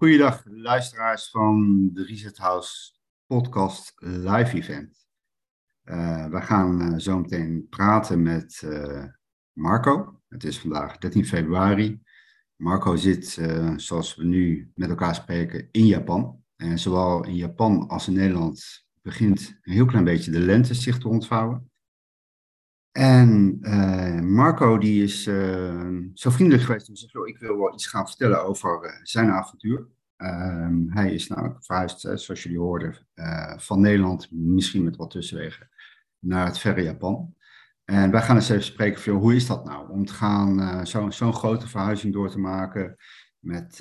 Goeiedag luisteraars van de Reset House podcast live event. Uh, we gaan uh, zo meteen praten met uh, Marco. Het is vandaag 13 februari. Marco zit, zoals we nu met elkaar spreken, in Japan. En zowel in Japan als in Nederland begint een heel klein beetje de lente zich te ontvouwen. En uh, Marco die is uh, zo vriendelijk geweest om te zeggen, ik wil wel iets gaan vertellen over uh, zijn avontuur. Ehm, hij is nou verhuisd, zoals jullie hoorden, van Nederland, misschien met wat tussenwegen, naar het verre Japan. En wij gaan eens even spreken van, hoe is dat nou, om te gaan zo'n zo grote verhuizing door te maken met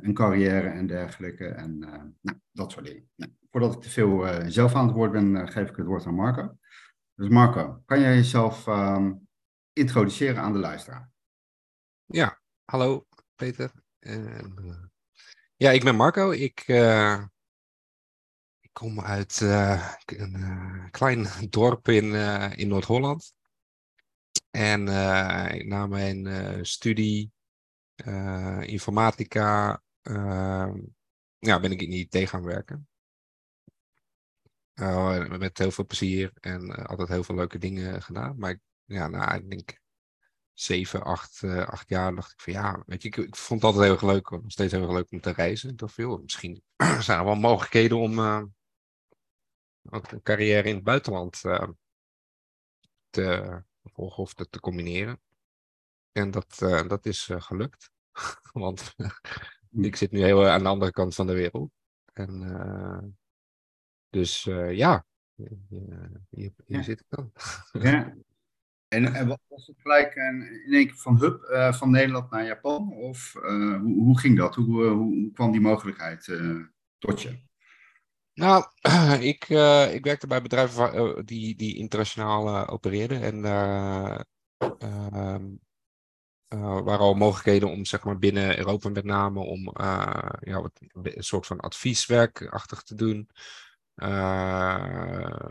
een carrière en dergelijke. En nou, dat soort dingen. Nou, voordat ik te veel zelf aan het woord ben, geef ik het woord aan Marco. Dus Marco, kan jij jezelf um, introduceren aan de luisteraar? Ja, hallo Peter. Uh, ja, ik ben Marco. Ik, uh, ik kom uit uh, een klein dorp in, in Noord-Holland. En na mijn studie informatica ehm, ja, ben ik in IT gaan werken. Uh, met heel veel plezier en uh, altijd heel veel leuke dingen gedaan. Maar ik, ja, nou, ik denk zeven, acht, uh, acht jaar dacht ik van ja, weet je, ik, ik vond het altijd heel erg leuk, nog steeds heel erg leuk om te reizen. Toch veel. Misschien zijn er wel mogelijkheden om een carrière in het buitenland te volgen of te, te combineren. En dat, dat is gelukt. Want ik zit nu heel aan de andere kant van de wereld. En dus uh, ja, hier, hier ja. zit ik dan. ja. En, en was het gelijk in één keer van hub uh, van Nederland naar Japan? Of uh, hoe, hoe, ging dat? Hoe, hoe kwam die mogelijkheid tot je? Nou, ik, ik werkte bij bedrijven die, die internationaal opereerden. En daar ehm, waren al mogelijkheden om zeg maar, binnen Europa met name om ja, wat, een soort van advieswerkachtig te doen. Uh,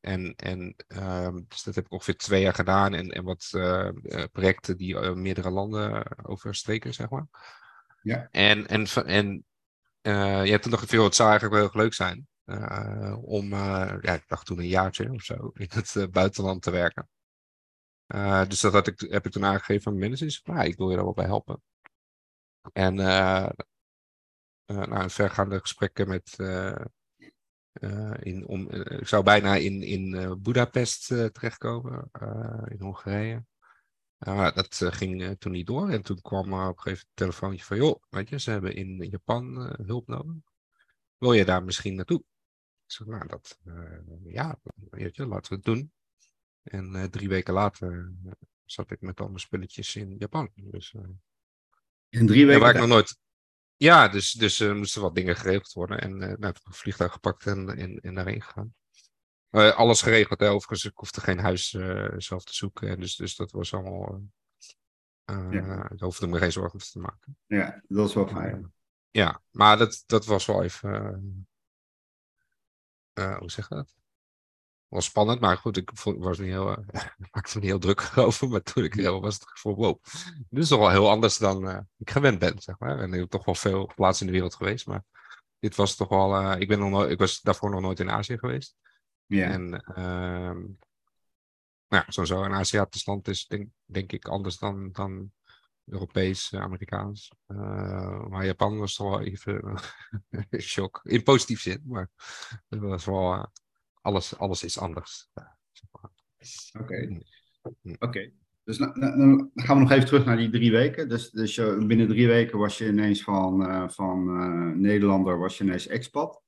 en, en uh, dus dat heb ik ongeveer twee jaar gedaan. En, en wat uh, projecten die meerdere landen overstreken, zeg maar. Ja. En, en, en ja, toen dacht ik veel, het zou eigenlijk wel heel leuk zijn. om, ja, ik dacht toen een jaartje of zo, in het buitenland te werken. dus dat had ik, heb ik toen aangegeven aan mijn managers. Nou, ik wil je daar wel bij helpen. En uh, nou, vergaande gesprekken met, uh, in, om, uh, ik zou bijna in, in uh, Budapest terechtkomen, in Hongarije. dat ging toen niet door. En toen kwam er op een gegeven moment een telefoontje van... joh, weet je, ze hebben in Japan hulp nodig. Wil je daar misschien naartoe? Ik zeg, nou, dat... ja, weet je, laten we het doen. En drie weken later zat ik met al mijn spulletjes in Japan. Dus, in drie weken? Waar ik nog nooit... Ja, dus, dus er moesten wat dingen geregeld worden. En uh, nou, een vliegtuig gepakt en, en, en daarheen gegaan. Uh, alles geregeld, hè. overigens. Ik hoefde geen huis uh, zelf te zoeken. Dus, dus dat was allemaal... ja. Ik hoefde me geen zorgen te maken. Ja, dat was wel fijn. ja, maar dat, dat was wel even... hoe zeg je dat? Was spannend, maar goed, ik was niet heel, uh, maakte me niet heel druk over. Maar toen ik er was het gevoel, wow, dit is toch wel heel anders dan uh, ik gewend ben, zeg maar. En ik heb toch wel veel plaatsen in de wereld geweest, maar dit was toch wel, uh, ik, ben nog nooit, ik was daarvoor nog nooit in Azië geweest. Ja. En uh, nou ja, sowieso een Aziatisch land is denk, denk ik anders dan, dan Europees, Amerikaans. maar Japan was toch wel even een shock. In positief zin, maar het was wel alles, alles is anders. Oké. Oké. Dus nou, nou, dan gaan we nog even terug naar die drie weken. Dus, dus je, binnen drie weken was je ineens van, uh, van uh, Nederlander, was je ineens expat.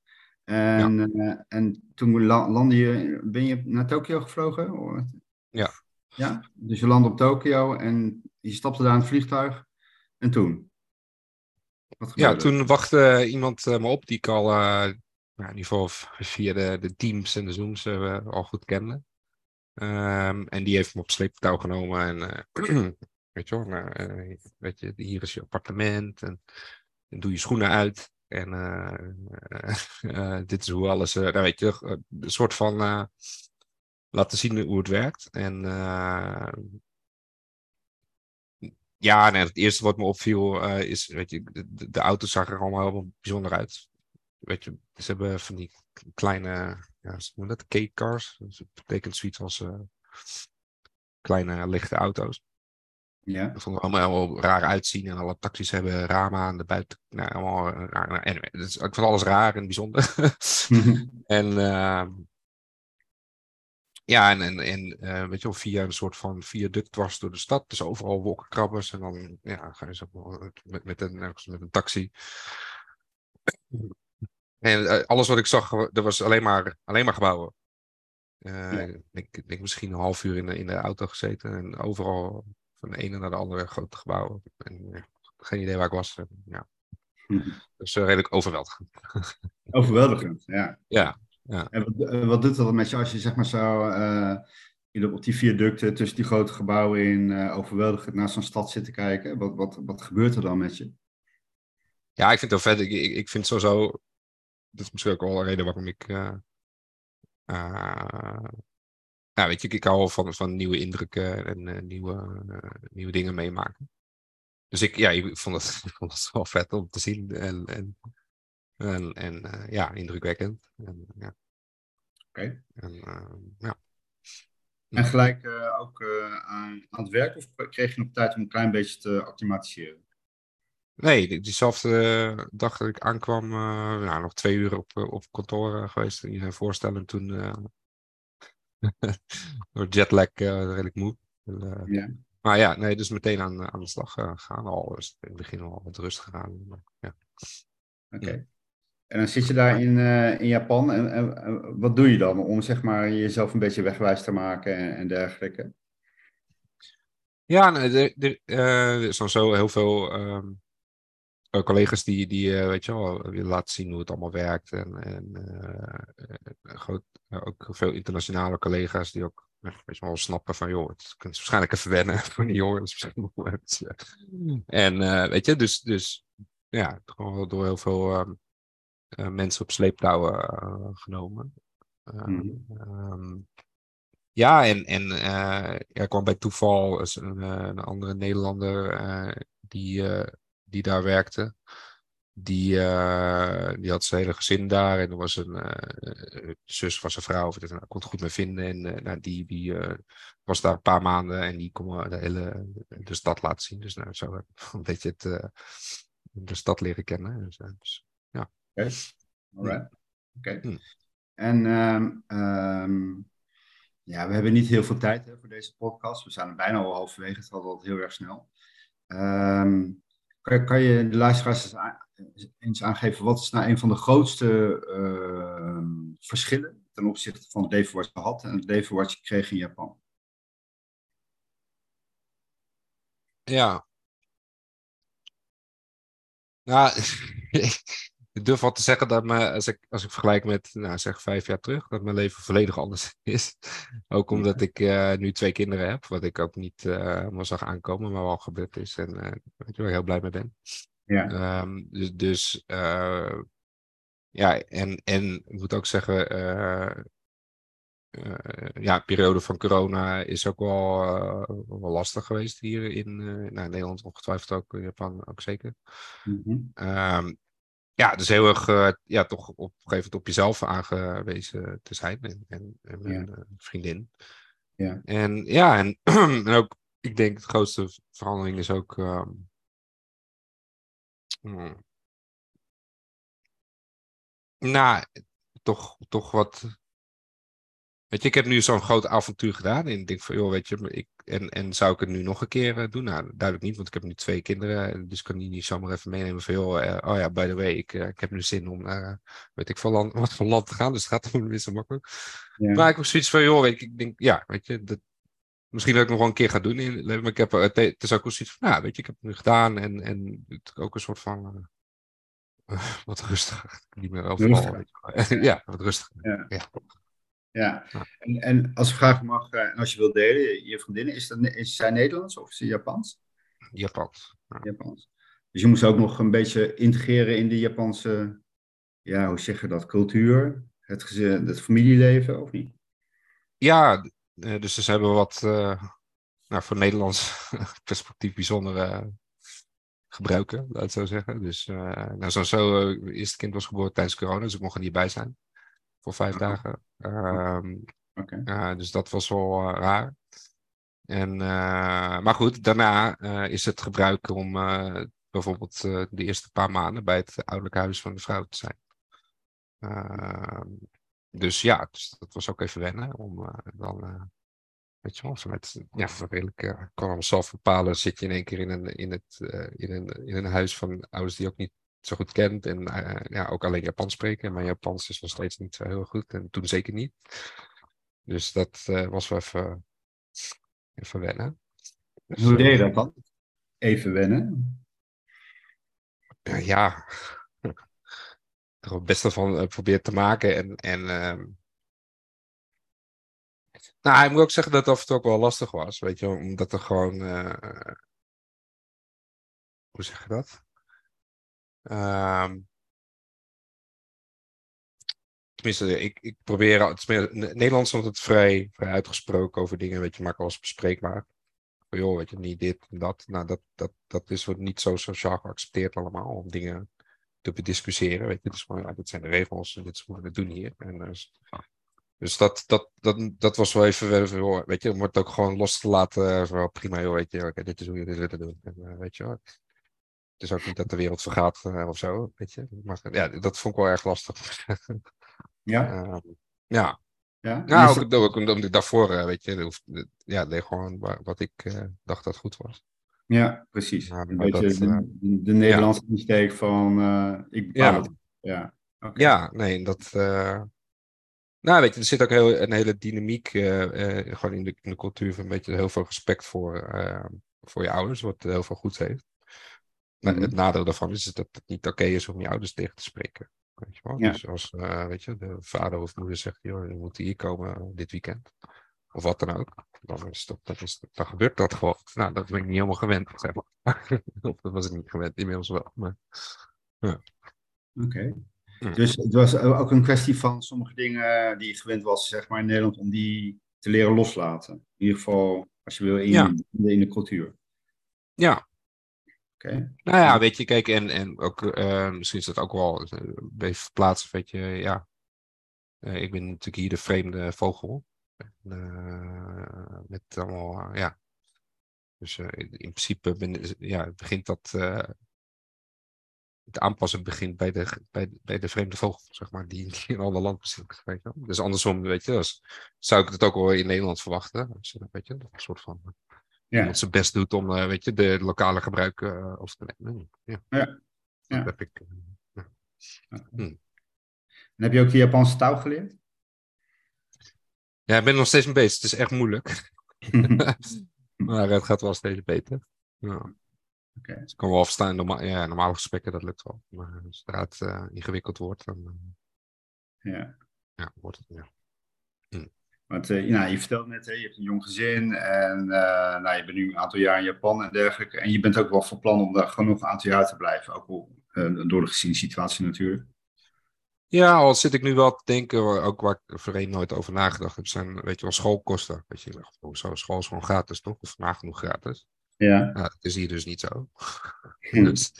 En, ja. uh, en toen landde je, ben je naar Tokio gevlogen? Ja. Ja, dus je landde op Tokio en je stapte daar in het vliegtuig. En toen? ja, toen wachtte iemand me op die ik al nou, in ieder geval via de, de Teams en de Zooms uh, al goed kende. Um, en die heeft me op sleeptouw genomen en uh, weet je wel, nou, uh, weet je, hier is je appartement en, doe je schoenen uit. En dit is hoe alles, nou weet je, een soort van laten zien hoe het werkt. En ja, nee, het eerste wat me opviel is, weet je, de, de auto's zagen er allemaal heel bijzonder uit. Weet je, ze hebben van die kleine, ja, hoe dat, cake cars. Dus dat betekent zoiets als uh, kleine lichte auto's. Ja. Dat vond allemaal heel raar uitzien. En alle taxis hebben ramen aan de buiten. Nou, allemaal raar. Nou, anyway, dus ik vond alles raar en bijzonder. en uh, ja, en, en, en uh, weet je wel, via een soort van viaduct dwars door de stad. Dus overal wolkenkrabbers. En dan ja, ga je zo met, met, een, met een taxi. En uh, alles wat ik zag, er was alleen maar, alleen maar gebouwen. Uh, ja. ik, denk misschien een half uur in de, in de auto gezeten. En overal van de ene naar de andere grote gebouwen. En, geen idee waar ik was. ja. Hm. Dus redelijk overweldigend. Overweldigend, ja. Ja, ja. En wat, eh, wat doet dat met je als je zeg maar zo uh, op die viaducten tussen die grote gebouwen in overweldigend naar zo'n stad zit te kijken? Wat, wat, wat gebeurt er dan met je? Ja, ik vind het wel vet. Ik, ik, ik vind sowieso, dat is misschien ook wel een reden waarom ik, ja, weet je, ik hou van, van nieuwe indrukken en nieuwe, nieuwe dingen meemaken. Dus ik, ja, ik vond het, ik vond het wel vet om te zien en, en en, en ja, indrukwekkend. En, ja. Oké. En, ja. En gelijk uh, ook aan, aan het werk of kreeg je nog tijd om een klein beetje te acclimatiseren? Nee, diezelfde dag dat ik aankwam, nou, nog twee uur op, op kantoor geweest. In je voorstellen toen door jetlag redelijk moe. ja. Maar ja, nee, dus meteen aan, aan de slag gaan al. Dus in het begin al wat rust gegaan. Ja. Oké. Okay. Ja. En dan zit je daar in, uh, in Japan en, en, en, wat doe je dan om zeg maar, jezelf een beetje wegwijs te maken en, en dergelijke? Ja, nee, er, er, uh, er is dan zo heel veel um, collega's die, die uh, weet je wel, laten zien hoe het allemaal werkt. En, en groot, ook veel internationale collega's die ook weet je wel, snappen van, joh, het kunt waarschijnlijk even wennen voor die jongens. en weet je, dus, dus ja, gewoon door heel veel... Um, uh, mensen op sleeptouwen uh, genomen. Mm. Um, ja, en, en uh, er kwam bij toeval een, een andere Nederlander die, die daar werkte. Die, die had zijn hele gezin daar en er was een zus van zijn vrouw, of ik kon het goed mee vinden. En nou, die, die was daar een paar maanden en die kon de hele de stad laten zien. Dus nou, zo een beetje het, de stad leren kennen. Dus, dus ja. Okay. Alright. Oké. Okay. Hmm. En um, um, ja, we hebben niet heel veel tijd hè, voor deze podcast. We zijn er bijna al halverwege. Het gaat altijd heel erg snel. Um, kan, je de luisteraars eens aangeven, wat is nou een van de grootste verschillen ten opzichte van het leven wat je had en het leven wat je kreeg in Japan? Ja. Nou, ik durf wel te zeggen dat me, als ik, als ik vergelijk met, nou, zeg vijf jaar terug, dat mijn leven volledig anders is. Ook omdat ik uh, nu twee kinderen heb, wat ik ook niet uh, helemaal zag aankomen, maar wel gebeurd is. En uh, weet je waar ik heel blij mee ben. Ja. Um, dus, dus ja, en, en ik moet ook zeggen, ja, de periode van corona is ook wel, wel lastig geweest hier in nou, Nederland, ongetwijfeld ook in Japan ook zeker. Mm -hmm. um, ja, dus heel erg uh, ja, toch op een gegeven moment op jezelf aangewezen te zijn en, en, en mijn ja. uh, vriendin. Ja. En ja, en, en ook, ik denk, de grootste verandering is ook. Um, nou, toch, toch wat Weet je, ik heb nu zo'n groot avontuur gedaan. En ik denk van, joh, weet je, ik, en, en zou ik het nu nog een keer uh, doen? Nou, duidelijk niet, want ik heb nu twee kinderen. Dus ik kan die niet zomaar even meenemen van, joh, uh, oh ja, by the way, ik, uh, ik heb nu zin om naar, weet ik, van land, wat voor land te gaan. Dus het gaat om weer zo makkelijk. Ja. Maar ik heb zoiets van, joh, weet je, ik denk, ja, weet je, dat, misschien dat ik nog wel een keer ga doen. In, maar ik heb, het, het is ook zoiets van, nou, weet je, ik heb het nu gedaan. En, en het ook een soort van, wat rustiger. Niet meer overal. ja, wat rustiger. Ja. ja. Ja, en, en als ik vraag mag, en als je wilt delen, je vriendinnen, is, dat, is zij Nederlands of is ze Japans? Japans. Ja. Japans. Dus je moest ook nog een beetje integreren in de Japanse, ja, hoe zeg je dat, cultuur, het, gezin, het familieleven, of niet? Ja, dus ze hebben wat, uh, nou, voor Nederlands perspectief bijzonder uh, gebruiken, laat ik zo zeggen. Dus uh, nou, zo, zo uh, eerste kind was geboren tijdens corona, dus ik mocht er niet bij zijn voor vijf oh. dagen. Um, okay. dus dat was wel raar. En, maar goed, daarna is het gebruik om bijvoorbeeld de eerste paar maanden bij het ouderlijk huis van de vrouw te zijn. Ehm, dus ja, dus dat was ook even wennen om dan Weet je wel, vanuit, ja, redelijk, uh, kan allemaal zelf bepalen. Zit je in één keer in een, in het, uh, in een, in een huis van ouders die ook niet zo goed kent. En uh, ja, ook alleen Japans spreken. Maar Japans is nog steeds niet zo heel goed. En toen zeker niet. Dus dat was wel even, even wennen. Dus, Hoe deed je dat dan? Even wennen? ja, er het beste van probeert te maken. En, en ehm, nou, ik moet ook zeggen dat het af en toe ook wel lastig was. Weet je, omdat er gewoon. Uh, hoe zeg je dat? Um, tenminste, ik, ik probeer. Het Nederlands is altijd vrij, vrij uitgesproken over dingen. Weet je, makkelijk als bespreekbaar. Van, joh, weet je, niet dit en dat. Nou, dat, dat, dat is niet zo sociaal geaccepteerd allemaal. Om dingen te bediscussiëren. Weet je, dus gewoon, ja, dit zijn de regels en dit is hoe we het doen hier. En dus, dus dat, dat, dat, dat was wel even, weet je, om het ook gewoon los te laten. Wel prima, joh, weet je, dit is hoe je dit willen doen. En, uh, weet je is ook niet dat de wereld vergaat uh, of zo, weet je. Maar ja, dat vond ik wel erg lastig. ja? Uh, ja. Ja, nou, ook, ook, omdat ik daarvoor, uh, weet je, ja, deed gewoon wat ik dacht dat goed was. Ja, precies. Ja, een beetje dat, de, de, Nederlandse ja. insteek van ik bepaal ja. het. Ja, okay. ja nee, dat, nou, weet je, er zit ook heel, een hele dynamiek gewoon in de, in de cultuur van een beetje heel veel respect voor, uh, voor je ouders, wat heel veel goeds heeft. Mm -hmm. het nadeel daarvan is dat het niet oké okay is om je ouders tegen te spreken. Weet je wel? Ja. Dus als weet je, de vader of moeder zegt, joh, je moet hier komen dit weekend. Of wat dan ook. Dan, is dat, dat is, dan gebeurt dat gewoon. Nou, dat ben ik niet helemaal gewend. Zeg maar. of dat was ik niet gewend, inmiddels wel. Maar, ja. Oké. Okay. Dus het was ook een kwestie van sommige dingen die je gewend was, zeg maar, in Nederland, om die te leren loslaten. In ieder geval, als je wil, in, ja. in de cultuur. Ja. Okay. Nou ja, weet je, kijk, en, en ook, uh, misschien is dat ook wel even verplaatsen, weet je, ja. Uh, ik ben natuurlijk hier de vreemde vogel. met allemaal, ja. Dus in principe ben, ja, begint dat het aanpassen begint bij de, bij, bij de vreemde vogel, zeg maar, die, die in een ander land bezit. Weet je Dus andersom, weet je, dus zou ik het ook wel in Nederland verwachten. Dus, weet je, dat een soort van ja. iemand zijn best doet om, uh, weet je, de lokale gebruik uh, over te nemen. Ja. ja. ja. Dat heb ik. Ja. Hm. En heb je ook de Japanse taal geleerd? Ja, ik ben nog steeds mee bezig. Het is echt moeilijk. maar het gaat wel steeds beter. Ja. Okay. Dus ik kan wel verstaan, norma ja, normale gesprekken, dat lukt wel. Maar zodra het uh, ingewikkeld wordt, dan uh, ja. Ja, wordt het, ja. Want uh, nou, je vertelt net, hè, je hebt een jong gezin en nou, je bent nu een aantal jaar in Japan en dergelijke. En je bent ook wel van plan om daar gewoon nog een aantal jaar te blijven, ook al door de geziene situatie natuurlijk. Ja, al zit ik nu wel te denken, ook waar ik voorheen nooit over nagedacht heb, zijn, weet je wel, schoolkosten. Weet je, zo, school is gewoon gratis, toch? Of nagenoeg gratis. Ja. Nou, dat is hier dus niet zo. Hm. dus,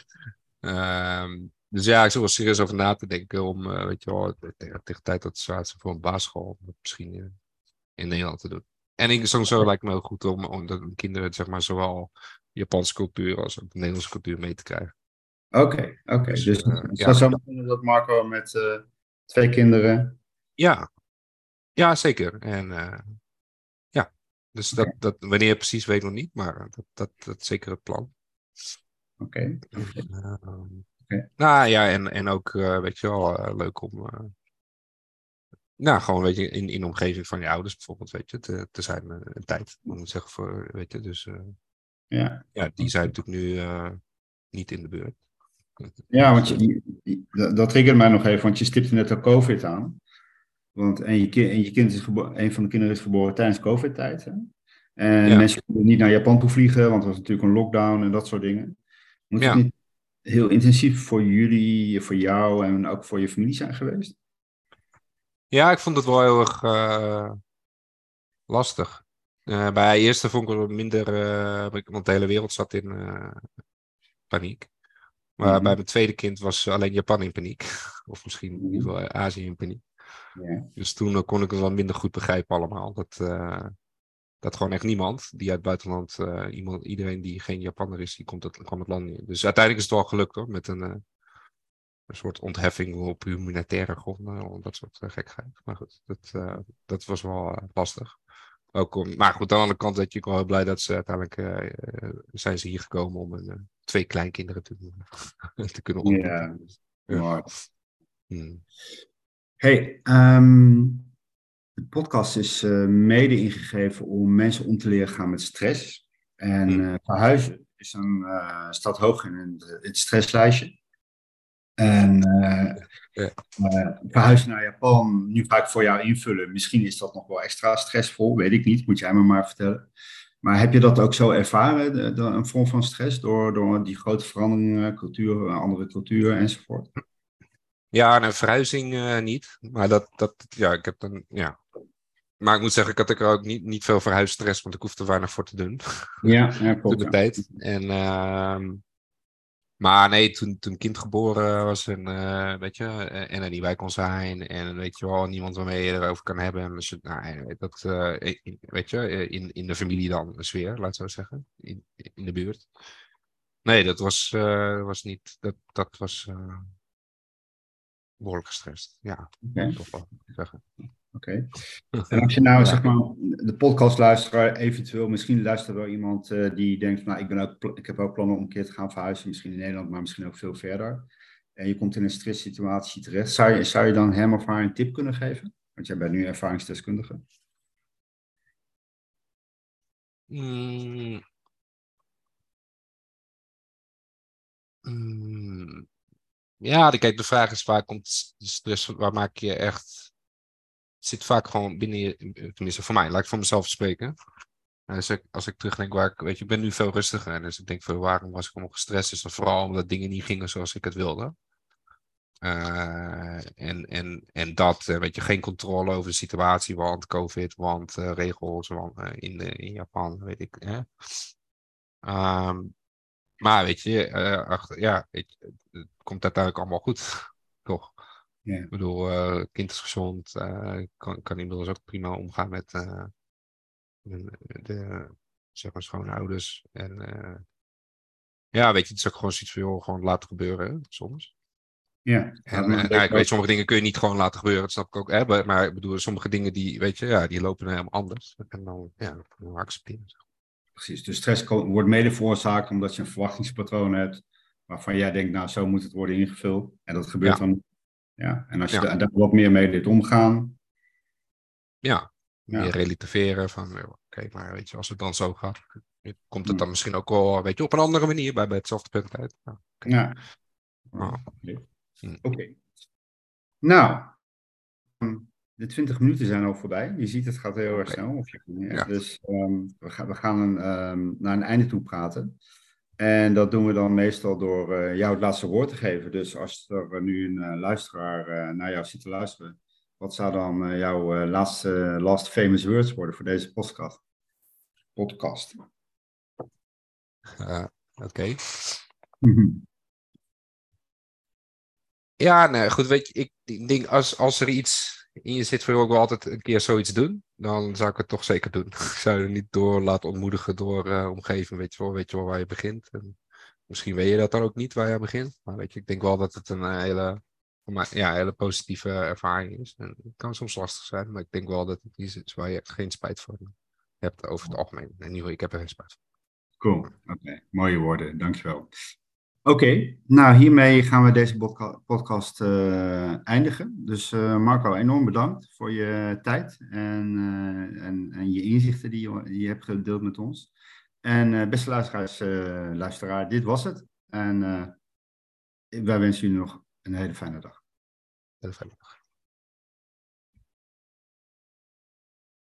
um, dus ja, ik zou wel serieus over na te denken om, uh, weet je wel, tegen, tegen tijd dat het voor een basisschool misschien uh, in Nederland te doen. En ik, sowieso lijkt me heel goed om, om de kinderen, zeg maar, zowel Japanse cultuur als ook de Nederlandse cultuur mee te krijgen. Oké, okay, oké. Okay. Dus, dus uh, het ja. zou dat Marco met twee kinderen. Ja, ja zeker. En dus dat, dat, wanneer precies weet ik nog niet, maar dat, dat, dat is zeker het plan. Oké. Okay. Uh, Nou ja, en, en ook, uh, weet je wel, uh, leuk om. Nou, gewoon, weet je, in, in de omgeving van je ouders bijvoorbeeld, weet je, te, te zijn een tijd. Om te zeggen voor, weet je, dus. ja. ja, die zijn natuurlijk nu niet in de buurt. Ja, want je, dat triggert mij nog even, want je stipte net al COVID aan. Want en je, kind, en je kind is geboren, een van de kinderen is geboren tijdens COVID-tijd. En ja. mensen konden niet naar Japan toe vliegen, want er was natuurlijk een lockdown en dat soort dingen. Moet ja. het niet heel intensief voor jullie, voor jou en ook voor je familie zijn geweest? Ja, ik vond het wel heel erg uh, lastig. Uh, bij eerste vond ik het minder, uh, want de hele wereld zat in paniek. Maar mm-hmm. bij mijn tweede kind was alleen Japan in paniek. Of misschien in ieder geval Azië in paniek. Yeah. Dus toen kon ik het wel minder goed begrijpen allemaal. Dat, dat gewoon echt niemand die uit het buitenland, iemand, iedereen die geen Japanner is, die komt het, kwam het land in. Dus uiteindelijk is het wel gelukt hoor, met een, een soort ontheffing op humanitaire gronden, dat soort gekheid. Maar goed, dat, dat was wel lastig. Ook om, maar goed, aan de andere kant dat je wel heel blij dat ze uiteindelijk uh, zijn ze hier gekomen om een, uh, twee kleinkinderen te, te kunnen ontmoeten. Ja, Hmm. Hey, um, de podcast is uh, mede ingegeven om mensen om te leren gaan met stress. En hmm. verhuizen is een, staat hoog in het stresslijstje. En uh, verhuizen naar Japan, nu ga ik voor jou invullen. Misschien is dat nog wel extra stressvol, weet ik niet. Moet jij me maar vertellen. Maar heb je dat ook zo ervaren, de, de, een vorm van stress, door, door die grote veranderingen, cultuur, andere cultuur enzovoort? Ja, een verhuizing uh, niet. Maar dat, dat, ja, ik heb dan, ja. Maar ik moet zeggen, ik had er ook niet, niet veel verhuisstress, want ik hoefde er weinig voor te doen. Ja, ja klopt. de tijd. En, uh, maar nee, toen, toen kind geboren was en uh, weet je, eh, en er niet bij kon zijn en weet je wel, niemand waarmee je erover kan hebben. Dus, nou, dat, uh, weet je, in, in de familie dan een sfeer, laat zo zeggen, in, in de buurt. Nee, dat was, uh, was niet, dat, dat was behoorlijk gestrest. Ja, okay. toch wel zeggen. Oké. En als je nou, zeg maar, de podcast luisteraar, eventueel, misschien luistert wel iemand uh, die denkt, nou, ik, ben ook, ik heb ook plannen om een keer te gaan verhuizen, misschien in Nederland, maar misschien ook veel verder. En je komt in een stresssituatie terecht. Zou je, zou je dan hem of haar een tip kunnen geven? Want jij bent nu ervaringsdeskundige. Mm. Mm. Ja, kijk, de vraag is waar komt de stress, waar maak je echt zit vaak gewoon binnen je, tenminste voor mij, laat ik voor mezelf spreken. Dus ik, als ik terugdenk waar ik, weet je, ik ben nu veel rustiger. En dus ik denk van waarom was ik allemaal gestrest? Is dat vooral omdat dingen niet gingen zoals ik het wilde. Uh, en, en, en dat, uh, weet je, geen controle over de situatie, want COVID, want regels want, in, de, in Japan, weet ik. Hè? Um, maar weet je, ja, het komt uiteindelijk allemaal goed, toch? Yeah. Ik bedoel, uh, kind is gezond, uh, kan, kan inmiddels ook prima omgaan met uh, de, de, zeg maar, schoonouders. En ja, weet je, het is ook gewoon zoiets van, joh, gewoon laten gebeuren, hè, soms. Ja. En nou, ik weet, sommige dingen kun je niet gewoon laten gebeuren, dat snap ik ook. Hè, maar ik bedoel, sommige dingen die, weet je, ja, die lopen helemaal anders. En dan, ja, dat we accepteren. Precies, dus stress wordt mede veroorzaakt omdat je een verwachtingspatroon hebt waarvan jij denkt, nou, zo moet het worden ingevuld. En dat gebeurt dan ja, en als je daar wat meer mee dit omgaan. Ja, meer relativeren van, oké, maar weet je, als het dan zo gaat, komt het dan misschien ook wel, weet je, op een andere manier bij, bij hetzelfde punt uit. Ja. ja. Oh. Oké. Nou, hm, de 20 minuten zijn al voorbij. Je ziet, het gaat heel erg snel. Of je, ja. Dus um, we, gaan, we gaan een, um, naar een einde toe praten. En dat doen we dan meestal door uh, jou het laatste woord te geven. Dus als er nu een uh, luisteraar uh, naar jou zit te luisteren, wat zou dan jouw laatste last famous words worden voor deze podcast? podcast? Oké. Okay. Ja, nee, goed, weet je, ik denk als, als er iets in je zit, wil ik wel altijd een keer zoiets doen, dan zou ik het toch zeker doen. ik zou je niet door laten ontmoedigen door uh, omgeving, weet je wel, weet je wel waar je begint. En misschien weet je dat dan ook niet waar je begint, maar weet je, ik denk wel dat het een hele, ja, hele positieve ervaring is. En het kan soms lastig zijn, maar ik denk wel dat het iets is waar je geen spijt voor hebt over het algemeen. In ieder ik heb er geen spijt van. Cool, oké, mooie woorden, dankjewel. Oké, nou hiermee gaan we deze podcast uh, eindigen. Dus uh, Marco, enorm bedankt voor je tijd en, uh, en, en, je inzichten die je, je, hebt gedeeld met ons. En beste luisteraars, luisteraar, dit was het. En wij wensen jullie nog een hele fijne dag. Hele fijne dag.